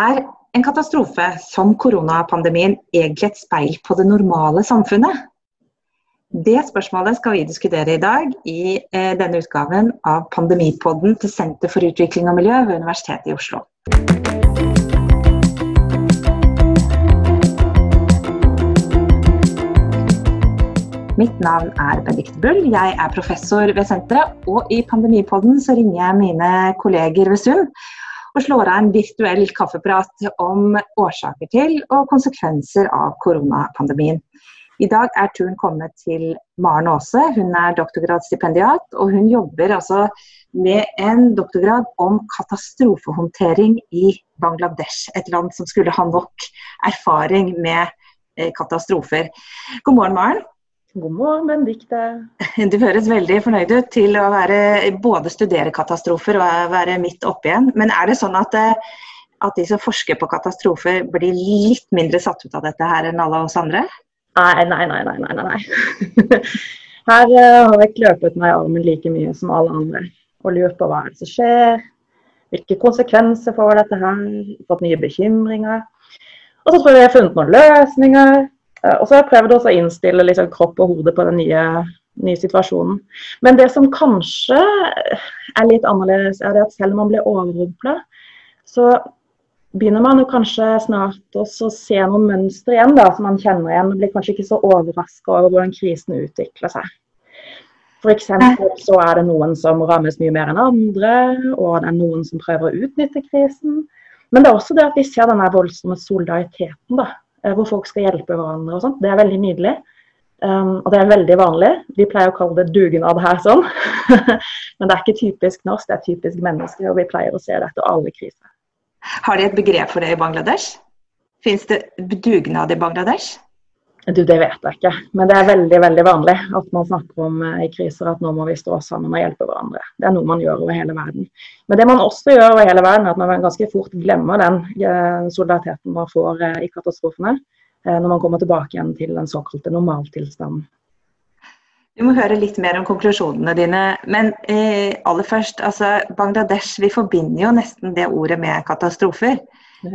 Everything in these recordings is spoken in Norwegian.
Er en katastrofe som koronapandemien egentlig et speil på det normale samfunnet? Det spørsmålet skal vi diskutere i dag i eh, denne utgaven av Pandemipodden til Senter for utvikling og miljø ved Universitetet i Oslo. Mitt navn er Benedicte Bull, jeg er professor ved senteret. Og i Pandemipodden så ringer jeg mine kolleger ved Sund og slår av en virtuell kaffeprat om årsaker til og konsekvenser av koronapandemien. I dag er turen kommet til Maren Aase. Hun er doktorgradsstipendiat, og hun jobber altså med en doktorgrad om katastrofehåndtering i Bangladesh. Et land som skulle ha nok erfaring med eh, katastrofer. God morgen, Maren. God morgen, Benedicte. Du høres veldig fornøyd ut til å være, både studere katastrofer og være midt oppe igjen. Men er det sånn at, eh, at, de som forsker på katastrofer blir litt mindre satt ut av dette her enn alle oss andre? Nei, nei, nei. nei, nei, nei. Her uh, har jeg kløpet meg i armen like mye som alle andre og lurt på hva som skjer. Hvilke konsekvenser får dette her? Fått nye bekymringer. Og så tror jeg jeg har funnet noen løsninger. Eh, og så har jeg prøvd også å innstille liksom kropp og hode på den nye, nye, situasjonen. Men det som kanskje er litt annerledes, er at selv om man blir overrumpla, så begynner man jo kanskje snart også å se noen mønstre igjen da, som man kjenner igjen. Og blir kanskje ikke så overraska over hvordan krisen utvikler seg. F.eks. så er det noen som rammes mye mer enn andre, og det er noen som prøver å utnytte krisen. Men det er også det at vi ser denne voldsomme solidariteten. da, hvor folk skal hjelpe hverandre og sånt. Det er veldig nydelig. Um, og det er veldig vanlig. Vi pleier å kalle det dugnad her sånn. Men det er ikke typisk norsk, det er typisk mennesker, og vi pleier å se det etter alle kriser. Har de et begrep for det i Bangladesh? Fins det dugnad i Bangladesh? Du, Det vet jeg ikke, men det er veldig veldig vanlig at man snakker om eh, i kriser at nå må vi stå sammen og hjelpe hverandre. Det er noe man gjør over hele verden. Men det man også gjør over hele verden, er at man ganske fort glemmer den eh, solidariteten man får eh, i katastrofene, når man kommer tilbake igjen til den såkalte normaltilstanden. Vi må høre litt mer om konklusjonene dine. Men eh, aller først, altså Bangladesh, vi forbinder jo nesten det ordet med katastrofer.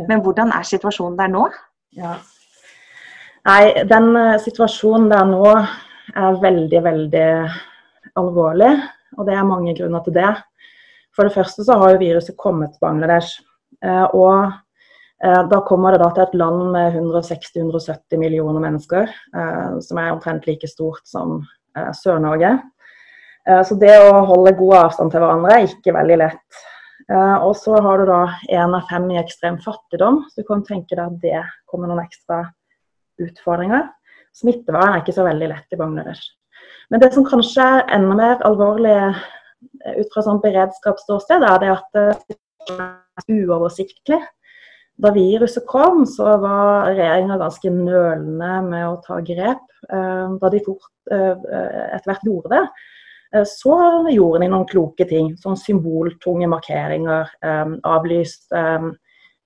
Men hvordan er situasjonen der nå? Ja, Nei, den uh, situasjonen der nå er veldig, veldig alvorlig. Og det er mange grunner til det. For det første så har jo viruset kommet til Bangladesh. Uh, og uh, da kommer det da til et land med 160-170 millioner mennesker, som er omtrent like stort som Sør-Norge. så det å holde god avstand til hverandre er ikke veldig lett. og så har du da én av fem i ekstrem fattigdom, så du kan tenke deg at det kommer noen ekstra utfordringer. Smittevern er ikke så veldig lett i Bangladesh. Men det som kanskje er enda mer alvorlig eh, ut fra sånn beredskapsståsted, er det at det er uoversiktlig. Da viruset kom, så var regjeringa ganske nølende med å ta grep. Eh, da de fort eh, etter hvert gjorde det, så gjorde de noen kloke ting. Sånn symboltunge markeringer. Avlyst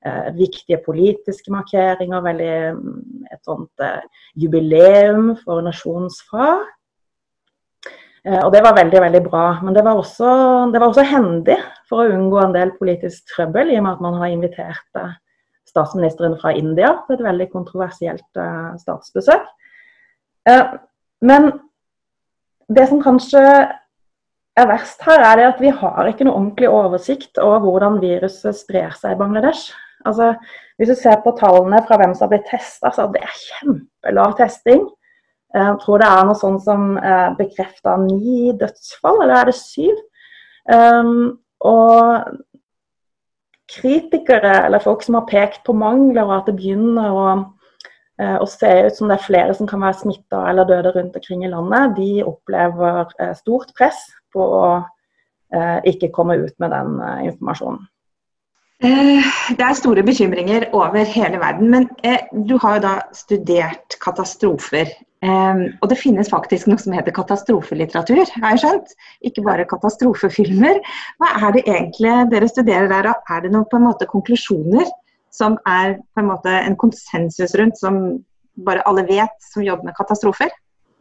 eh, viktige politiske markeringer, veldig mm, et sånt eh, jubileum for nasjonens far. Eh, og det var veldig, veldig bra. Men det var, også, det var, også, hendig for å unngå en del politisk trøbbel, i og med at man har invitert eh, statsministeren fra India til et veldig kontroversielt eh, statsbesøk. Eh, men det som kanskje er verst her, er det at vi har ikke noe ordentlig oversikt over hvordan viruset sprer seg i Bangladesh. Altså, hvis du ser på tallene fra hvem som har blitt testa, så det er kjempelav testing. Jeg tror det er noe sånn som eh, bekrefta ni dødsfall, eller er det syv? Um, og kritikere, eller folk som har pekt på mangler, og at det begynner å, eh, å se ut som det er flere som kan være smitta eller døde rundt omkring i landet, de opplever eh, stort press på å eh, ikke komme ut med den eh, informasjonen. Eh, det er store bekymringer over hele verden. Men eh, du har jo da studert katastrofer. Eh, og det finnes faktisk noe som heter katastrofelitteratur, har jeg skjønt? Ikke bare katastrofefilmer. Hva er det egentlig dere studerer der? Og er det noen på en måte konklusjoner som er på en måte en konsensus rundt, som bare alle vet som jobber med katastrofer?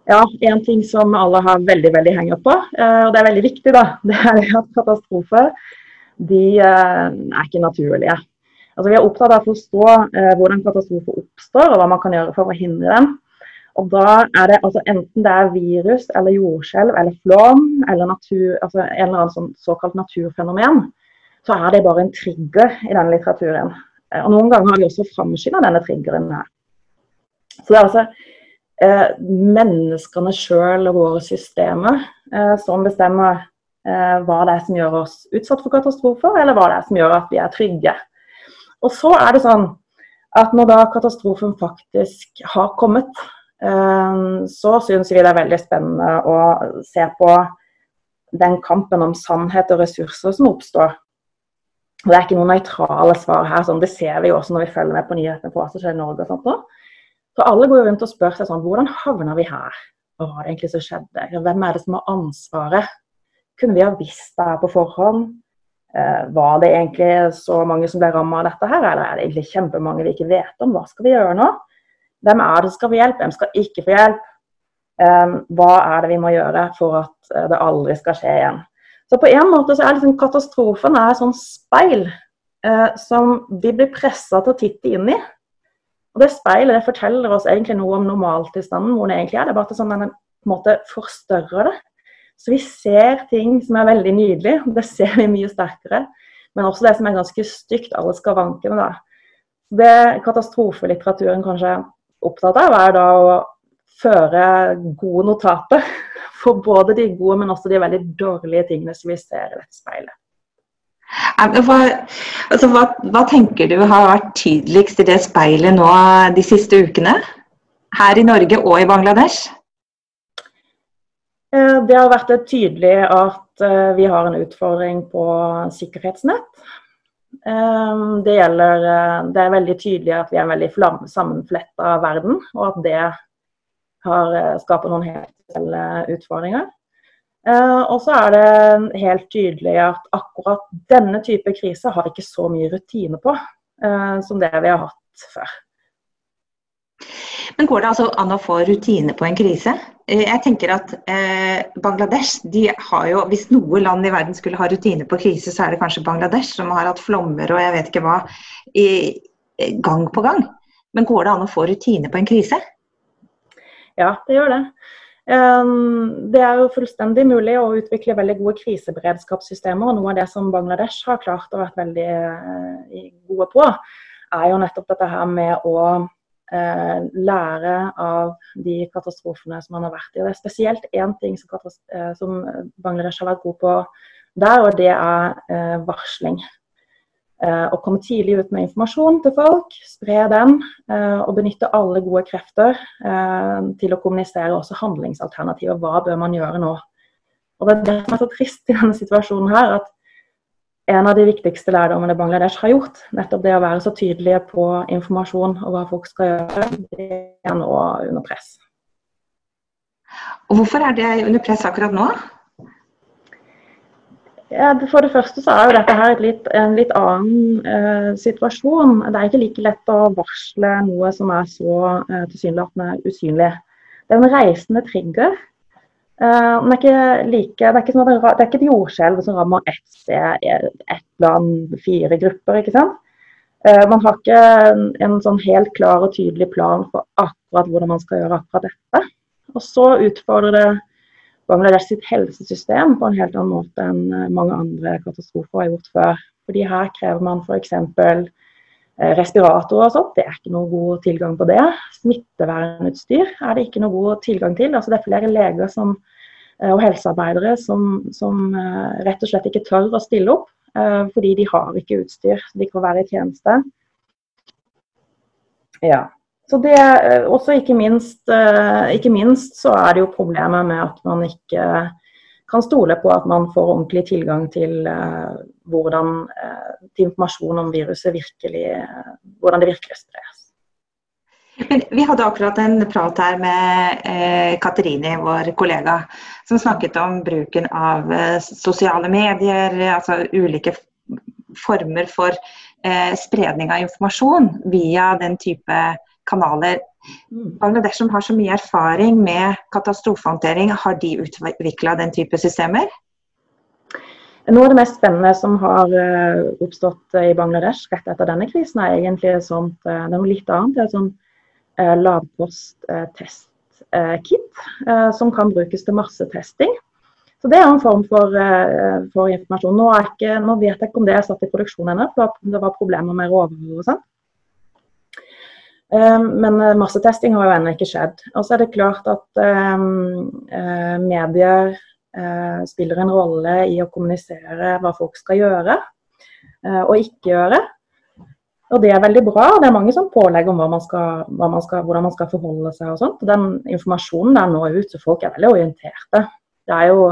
Ja, en ting som alle har veldig veldig henger på, og det er veldig viktig, da, det er at katastrofer de eh, er ikke naturlige. Altså, vi er opptatt av å forstå eh, hvordan katastrofer oppstår, og hva man kan gjøre for å hindre dem. Og da er det altså Enten det er virus eller jordskjelv eller flom eller natur, altså en eller annen sånn såkalt naturfenomen, så er det bare en trigger i denne litteraturen. Eh, og Noen ganger har vi også framskynda denne triggeren her. Så det er altså eh, menneskene sjøl og våre systemer eh, som bestemmer hva det er som gjør oss utsatt for katastrofer, eller hva det er som gjør at vi er trygge. Og så er det sånn at når da katastrofen faktisk har kommet, eh, så syns vi det er veldig spennende å se på den kampen om sannhet og ressurser som oppstår. Det er ikke noen nøytrale svar her. Sånn. Det ser vi jo også når vi følger med på nyhetene på hva som skjer i Norge. og sånt da. Så alle går rundt og spør seg sånn Hvordan havna vi her? Hva var det egentlig som skjedde? Hvem er det som har ansvaret? Kunne vi ha visst det her på forhånd? Eh, var det egentlig så mange som ble ramma av dette her, eller er det egentlig kjempemange vi ikke vet om? Hva skal vi gjøre nå? Hvem er det som skal få hjelp, hvem skal ikke få hjelp? Eh, hva er det vi må gjøre for at eh, det aldri skal skje igjen? Så på en måte så er liksom katastrofen er et sånn speil eh, som vi blir pressa til å titte inn i. Og Det speilet det forteller oss egentlig noe om normaltilstanden, hvor det egentlig er. Det er bare at sånn, den på en måte forstørrer det. Så vi ser ting som er veldig nydelige, det ser vi mye sterkere. Men også det som er ganske stygt, alle skavankene. da. Det katastrofelitteraturen kanskje er opptatt av, er da å føre gode notater for både de gode, men også de veldig dårlige tingene som vi ser i dette speilet. Hva, altså, hva, hva, tenker du har vært tydeligst i det speilet nå de siste ukene? Her i Norge og i Bangladesh? Eh, det har vært tydelig at eh, vi har en utfordring på sikkerhetsnett. Eh, det, gjelder, det er veldig tydelig at vi er en veldig sammenfletta verden, og at det har skaper noen helt spesielle utfordringer. Og så er det helt tydelig at akkurat denne type krise har ikke så mye rutine på som det vi har hatt før. Men går det altså an å få rutine på en krise? Eh, jeg tenker at eh, Bangladesh de har jo, Hvis noe land i verden skulle ha rutine på krise, så er det kanskje Bangladesh, som har hatt flommer og jeg vet ikke hva i, gang på gang. Men går det an å få rutine på en krise? Ja, det gjør det. Um, det er jo fullstendig mulig å utvikle veldig gode kriseberedskapssystemer. og Noe av det som Bangladesh har klart å være veldig uh, gode på, er jo nettopp dette her med å eh, lære av de katastrofene som man har vært i. Og Det er spesielt én ting som, eh, som, Bangladesh har vært god på der, og det er eh, varsling. Eh, å komme tidlig ut med informasjon til folk, spre den, eh, og benytte alle gode krefter til å kommunisere også handlingsalternativer. Hva bør man gjøre nå? Og Det er det som er så trist i denne situasjonen her, at en av de viktigste lærdommene Bangladesh har gjort, nettopp det å være så tydelige på informasjon og hva folk skal gjøre, det er nå under press. Og Hvorfor er det under press akkurat nå? Ja, for det første så er jo dette her litt, en litt annen eh, situasjon. Det er ikke like lett å varsle noe som er så eh, tilsynelatende usynlig. Det er en reisende trigger Uh, det, er like, det, er ikke sånn det, det, er ikke et jordskjelv som rammer ett sted, ett land, fire grupper. ikke sant? Uh, man har ikke en, en, sånn helt klar og tydelig plan for akkurat hvordan man skal gjøre akkurat dette. Og så utfordrer det Bangladesh sitt helsesystem på en helt annen måte enn eh, mange andre katastrofer har gjort før. Fordi her krever man f.eks. respirator og sånt. Det er ikke noe god tilgang på det. Smittevernutstyr er det ikke noe god tilgang til. Altså det er flere leger som Eh, og helsearbeidere som, som, eh, rett og slett ikke tør å stille opp eh, fordi de har ikke utstyr. De kan være i tjeneste. Ja. Så det, også ikke minst, ikke minst så er det jo problemet med at man ikke kan stole på at man får ordentlig tilgang til hvordan til informasjon om viruset virkelig, hvordan det virkelig spres. Men vi hadde akkurat en prat her med eh, Katerini, vår kollega, som snakket om bruken av eh, sosiale medier, altså ulike former for eh, spredning av informasjon via den type kanaler. Mm. Bangladesh som har så mye erfaring med katastrofehåndtering, har de utvikla den type systemer? Noe av det mest spennende som har oppstått i Bangladesh rett etter denne krisen, er egentlig sånt, det er litt annet. Det er sånn lavkost-testkit som kan brukes til massetesting. Så Det er en form for, for informasjon. Nå, ikke, nå, vet jeg ikke om det er satt i produksjon ennå, for det var problemer med råvarer og sånn. Men massetesting har jo ennå ikke skjedd. Og så er det klart at um, medier uh, spiller en rolle i å kommunisere hva folk skal gjøre og ikke gjøre. Og det er veldig bra. Det er mange som pålegger om man skal, man skal, hvordan man skal forholde seg og sånt. Den informasjonen der når ut, så folk er veldig orienterte. Det er jo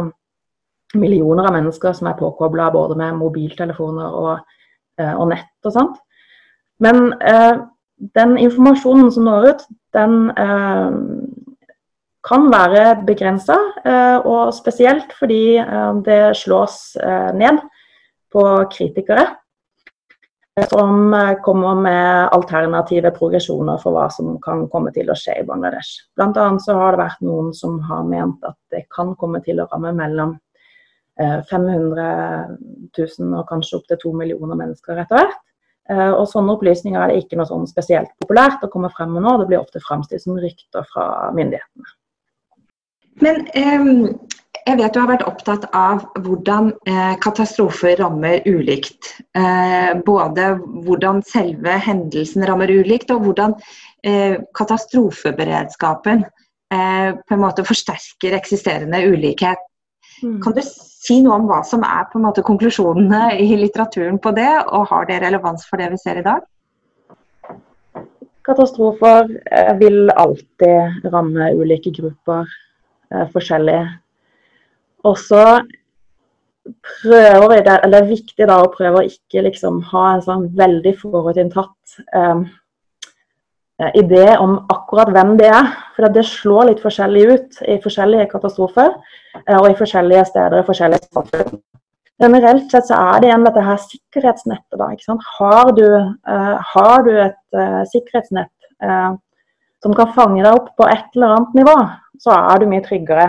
millioner av mennesker som er påkobla både med mobiltelefoner og, og, nett og sånt. Men den informasjonen som når ut, den eh, kan være begrensa, eh, og spesielt fordi eh, det slås ned på kritikere som kommer med alternative progresjoner for hva som kan komme til å skje i Bangladesh. Annet så har det vært noen som har ment at det kan komme til å ramme mellom 500 eh, 000 og kanskje opptil 2 millioner mennesker etter hvert. Eh, og sånne opplysninger er det ikke noe sånn spesielt populært å komme frem med nå. Det blir ofte fremstilt som rykter fra myndighetene. Men eh, jeg vet du har vært opptatt av hvordan eh, katastrofer rammer ulikt. Eh, både hvordan selve hendelsen rammer ulikt, og hvordan eh, katastrofeberedskapen eh, på en måte forsterker eksisterende ulikhet. Mm. Kan du si noe om hva som er på en måte konklusjonene i litteraturen på det, og har det relevans for det vi ser i dag? Katastrofer eh, vil alltid ramme ulike grupper eh, forskjellig. Og så prøver vi, det er viktig da å prøve å ikke liksom ha en sånn veldig forutinntatt Eh, idé om akkurat hvem det er. For det slår litt forskjellig ut i forskjellige katastrofer eh, og i forskjellige steder i forskjellige samfunn. Generelt sett så er det igjen dette her sikkerhetsnettet. da? Har du, uh, har du et uh, sikkerhetsnett uh, som kan fange deg opp på et eller annet nivå, så er du mye tryggere.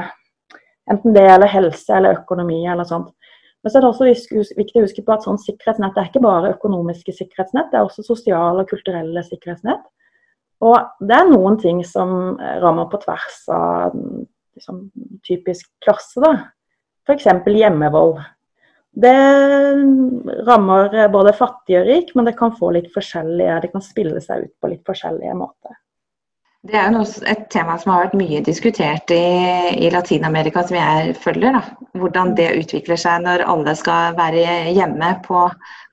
Enten det gjelder helse eller økonomi eller sånt. Men så er det også viktig å huske på at sånn sikkerhetsnett er ikke bare økonomiske sikkerhetsnett, det er også sosiale og kulturelle sikkerhetsnett. Og det er noen ting som eh, rammer på tvers av liksom, typisk klasse. da. F.eks. hjemmevold. Det rammer både fattig og rik, men det kan få litt forskjellige, det kan spille seg ut på litt forskjellige måter. Det er jo et tema som har vært mye diskutert i, i Latin-Amerika, som jeg følger. Da. Hvordan det utvikler seg når alle skal være hjemme på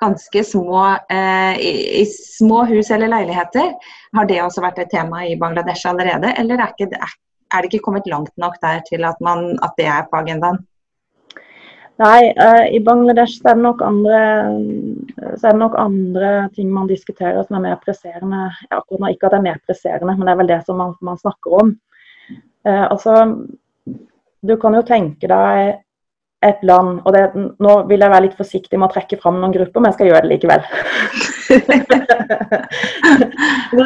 ganske små, eh, i, i, små hus eller leiligheter. Har det også vært et tema i Bangladesh allerede, eller er, ikke, er det ikke kommet langt nok der til at, man, at det er på agendaen? Nei, uh, i Bangladesh så er, det nok andre, så er det nok andre ting man diskuterer som er mer presserende. Ja, akkurat nå ikke at det er mer presserende, men det er vel det som man, man snakker om. Uh, altså, du kan jo tenke deg et land og det, Nå vil jeg være litt forsiktig med å trekke fram noen grupper, men jeg skal gjøre det likevel. du,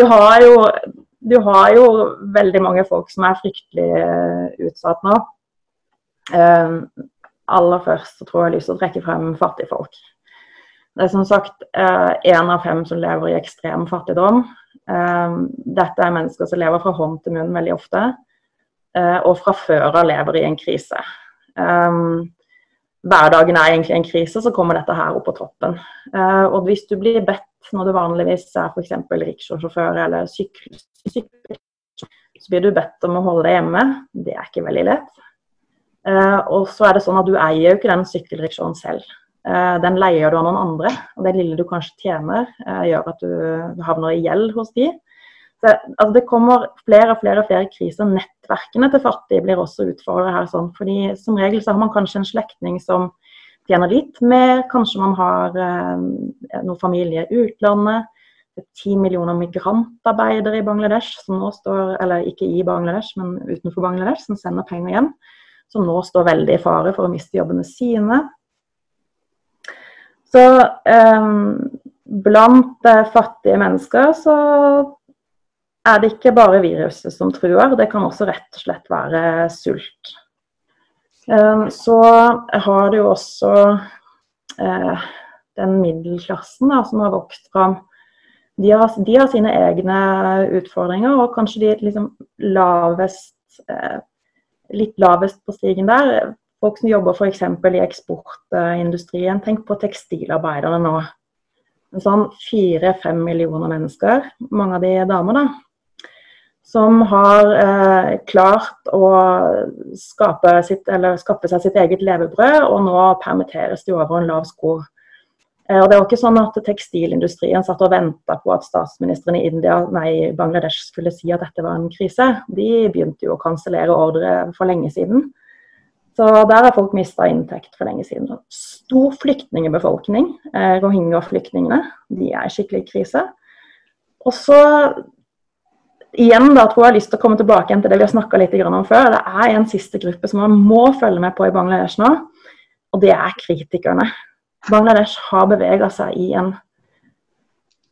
du, har jo, du har jo veldig mange folk som er fryktelig uh, utsatt nå. Uh, aller først så tror jeg jeg har lyst til å trekke frem fattigfolk. Det er som sagt én uh, av fem som lever i ekstrem fattigdom. Uh, dette er mennesker som lever fra hånd til munn veldig ofte, eh, og fra før av lever i en krise. Um, hverdagen er egentlig en krise, så kommer dette her opp på toppen. og hvis du blir bedt når du vanligvis er f.eks. riksjåsjåfør eller sykkel, så blir du bedt om å holde deg hjemme. Det er ikke veldig lett. Uh, og så er det sånn at Du eier jo ikke den sykkelriksjonen selv. Uh, den leier du av noen andre. og Det lille du kanskje tjener, uh, gjør at du havner i gjeld hos de. Så, altså, det kommer flere og flere flere kriser. Nettverkene til fattige blir også utfordret her. Sånn, fordi Som regel så har man kanskje en slektning som tjener litt mer. Kanskje man har noen familie i utlandet. Det ti millioner migrantarbeidere i Bangladesh, som nå står, eller ikke i Bangladesh, men utenfor Bangladesh, som sender penger hjem som nå står veldig i fare for å miste jobbene sine. Så eh, blant eh, fattige mennesker så er det ikke bare viruset som truer, det kan også rett og slett være sult. Eh, så har du jo også uh, den middelklassen da, som har vokst fram. De har, de har, sine egne utfordringer, og kanskje de liksom lavest, uh, litt lavest på stigen der. Folk som jobber f.eks. i eksportindustrien. Tenk på tekstilarbeiderne nå. Sånn fire-fem millioner mennesker, mange av de er damer, da som har eh, klart å skape, sitt, skaffe seg sitt eget levebrød, og nå permitteres de over en lav sko. Eh, og det var ikke sånn at Tekstilindustrien satt og venta på at statsministeren i India, nei, Bangladesh skulle si at dette var en krise. De begynte jo å kansellere ordre for lenge siden. Så der har folk mista inntekt for lenge siden. Stor flyktningbefolkning, eh, rohingya-flyktningene, de er i skikkelig krise. Og så igjen da, tror jeg har lyst til å komme tilbake til det vi har snakka litt om før. Det er en siste gruppe som man må følge med på i Bangladesh nå, og det er kritikerne. Bangladesh har bevega seg i en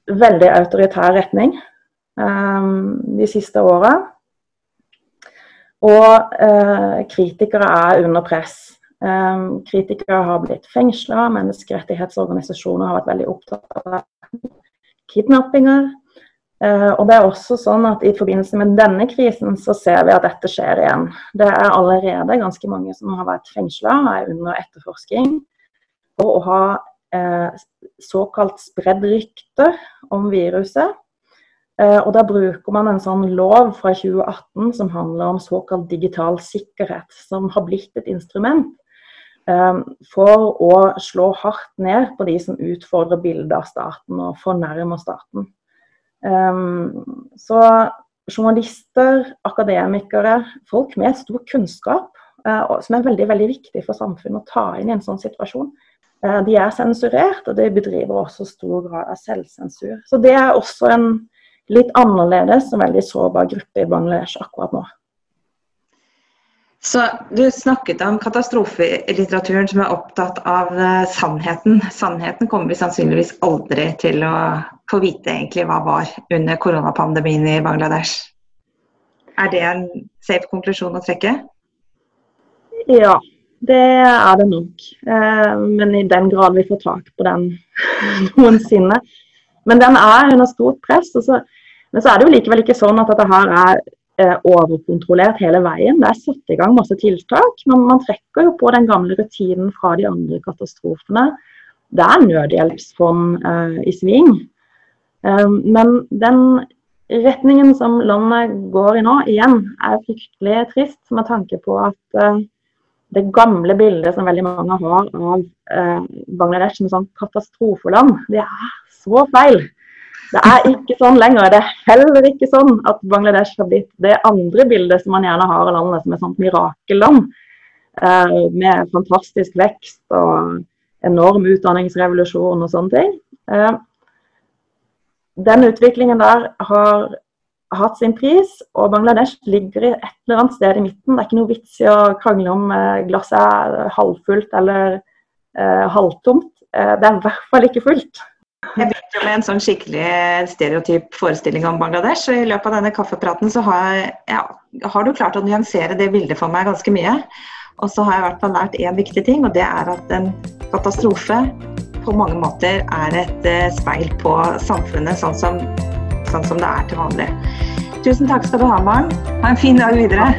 veldig autoritær retning um, de siste åra. Og uh, kritikere er under press. Um, kritikere har blitt fengsla, menneskerettighetsorganisasjoner har vært veldig opptatt av kidnappinger. Uh, og det er også sånn at I forbindelse med denne krisen så ser vi at dette skjer igjen. Det er allerede ganske mange som har vært fengsla og er under etterforsking for å ha eh, såkalt spredd rykter om viruset. Eh, og Da bruker man en sånn lov fra 2018 som handler om såkalt digital sikkerhet, som har blitt et instrument for å slå hardt ned på de som utfordrer bildet av staten og fornærmer staten. Um, så journalister, akademikere, folk med stor kunnskap, uh, som er veldig, veldig viktig for samfunnet å ta inn i en sånn situasjon, de er sensurert, og de bedriver også stor grad av selvsensur. Så det er også en litt annerledes og veldig sårbar gruppe i Bangladesh akkurat nå. Så Du snakket om katastrofelitteraturen som er opptatt av uh, sannheten. Sannheten kommer vi sannsynligvis aldri til å få vite egentlig hva var under koronapandemien i Bangladesh. Er det en safe konklusjon å trekke? Ja, det er det nok. Uh, men i den grad vi får tak på den noensinne. Men den er under stort press. Så, men så er det jo likevel ikke sånn at dette her er Eh, overkontrollert hele veien. Det er satt i gang masse tiltak. Men man trekker jo på den gamle rutinen fra de andre katastrofene. Det er nødhjelpsfond eh, i sving. Um, men den retningen som landet går i nå, igjen, er fryktelig trist med tanke på at uh, det gamle bildet som veldig mange har av eh, Bangladesh som et sånn katastrofeland, det er så feil. Det er ikke sånn lenger. Det er heller ikke sånn at Bangladesh har blitt det andre bildet som man gjerne har av landet som et sånt mirakelland. Eh, med fantastisk vekst og enorm utdanningsrevolusjon og sånne ting. Eh, den utviklingen der har hatt sin pris, og Bangladesh ligger et eller annet sted i midten. Det er ikke noe vits i å krangle om eh, glasset er halvfullt eller eh, halvtomt. Eh, det er i hvert fall ikke fullt. Jeg begynte med en sånn skikkelig stereotyp forestilling om Bangladesh. og I løpet av denne kaffepraten så har, ja, har, du klart å nyansere det bildet for meg ganske mye. Og så har jeg i hvert fall lært én viktig ting, og det er at en katastrofe på mange måter er et uh, speil på samfunnet sånn som, sånn som, det er til vanlig. Tusen takk skal du ha, Maren. Ha en fin dag videre.